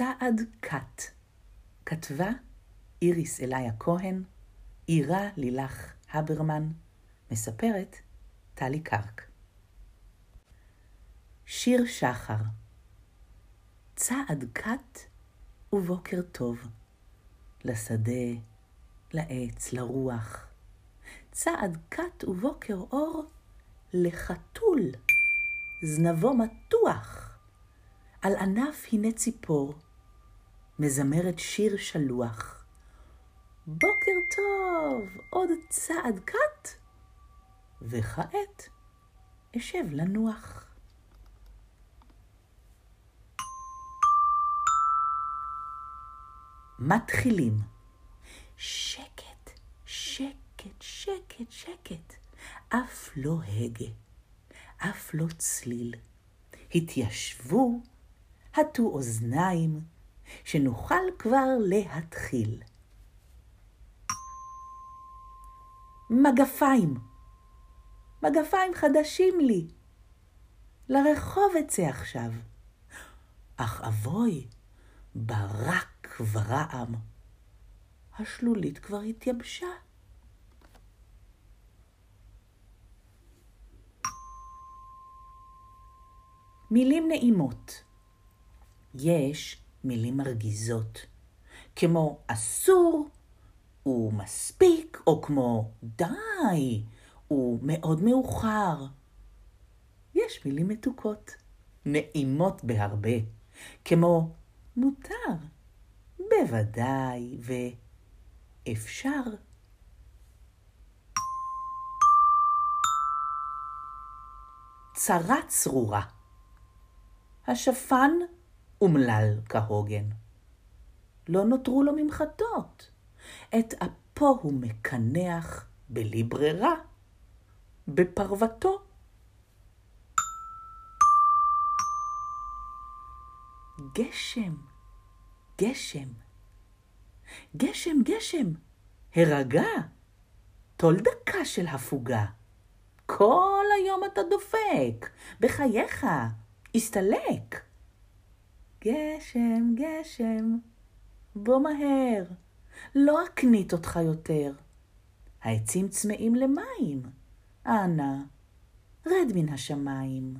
צעד קט. כתבה איריס אליה כהן, עירה לילך הברמן, מספרת טלי קרק. שיר שחר צעד קט ובוקר טוב, לשדה, לעץ, לרוח. צעד קט ובוקר אור, לחתול, זנבו מתוח. על ענף הנה ציפור, מזמרת שיר שלוח. בוקר טוב, עוד צעד קט, וכעת אשב לנוח. מתחילים. שקט, שקט, שקט, שקט. אף לא הגה, אף לא צליל. התיישבו, הטו אוזניים, שנוכל כבר להתחיל. מגפיים, מגפיים חדשים לי. לרחוב אצא עכשיו. אך אבוי, ברק ורעם. השלולית כבר התייבשה. מילים נעימות. יש מילים מרגיזות, כמו אסור ומספיק, או כמו די ומאוד מאוחר. יש מילים מתוקות, נעימות בהרבה, כמו מותר, בוודאי ואפשר. צרה צרורה. השפן אומלל כהוגן. לא נותרו לו ממחטות. את אפו הוא מקנח בלי ברירה, בפרוותו. גשם, גשם, גשם, גשם, הרגע, טול דקה של הפוגה. כל היום אתה דופק, בחייך, הסתלק. גשם, גשם, בוא מהר, לא אקנית אותך יותר. העצים צמאים למים, אנא, רד מן השמיים.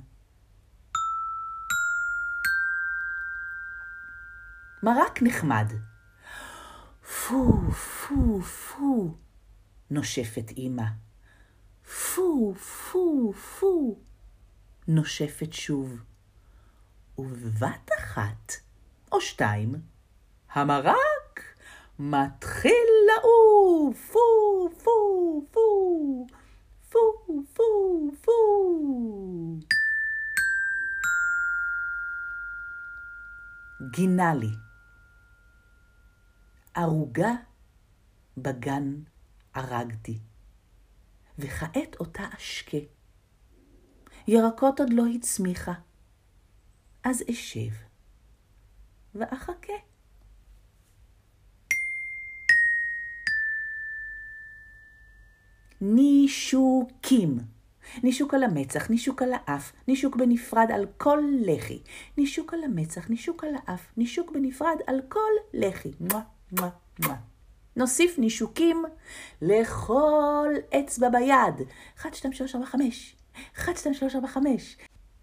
מרק נחמד. פו, פו, פו, נושפת אמא. פו, פו, פו, נושפת שוב. ובבת אחת, או שתיים, המרק מתחיל לעוף, פו, פו, פו, פו, פו, פו. גינה לי. ערוגה בגן הרגתי, וכעת אותה אשקה. ירקות עוד לא הצמיחה, אז אשב ואחכה. נישוקים. נישוק על המצח, נישוק על האף, נישוק בנפרד על כל לחי. נישוק על המצח, נישוק על האף, נישוק בנפרד על כל לחי. מואה, מואה. נוסיף נישוקים לכל אצבע ביד. 1, 2, 3, 4, 5. 1, 2, 3, 4, 5.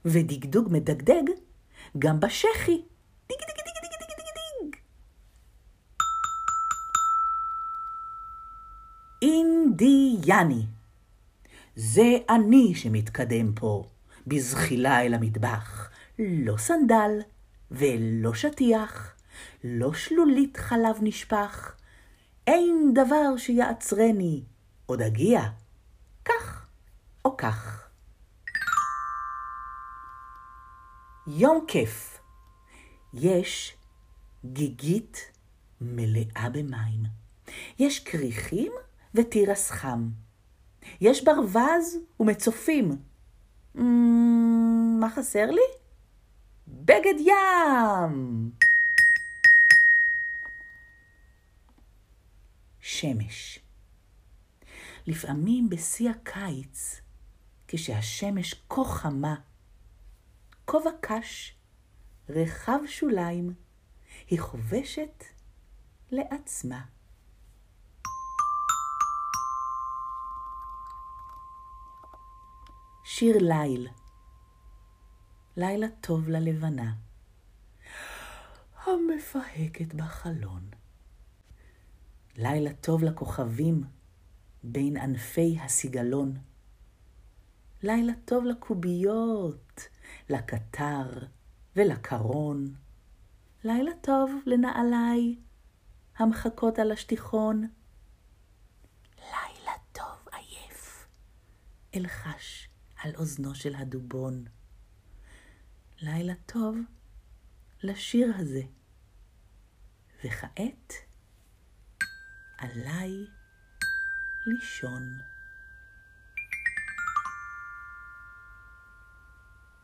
ודגדוג מדגדג גם בשחי. אינדיאני. זה אני שמתקדם פה, בזחילה אל המטבח. לא סנדל ולא שטיח, לא שלולית חלב נשפך. אין דבר שיעצרני, עוד אגיע, כך או כך. יום כיף. יש גיגית מלאה במים. יש כריכים ותירס חם. יש ברווז ומצופים. Mm, מה חסר לי? בגד ים! שמש. לפעמים בשיא הקיץ, כשהשמש כה חמה, כובע קש, רחב שוליים, היא חובשת לעצמה. שיר ליל, לילה טוב ללבנה, המפהקת בחלון. לילה טוב לכוכבים בין ענפי הסיגלון. לילה טוב לקוביות, לקטר ולקרון. לילה טוב לנעליי המחכות על השטיחון. לילה טוב עייף, אלחש על אוזנו של הדובון. לילה טוב לשיר הזה. וכעת עליי לישון.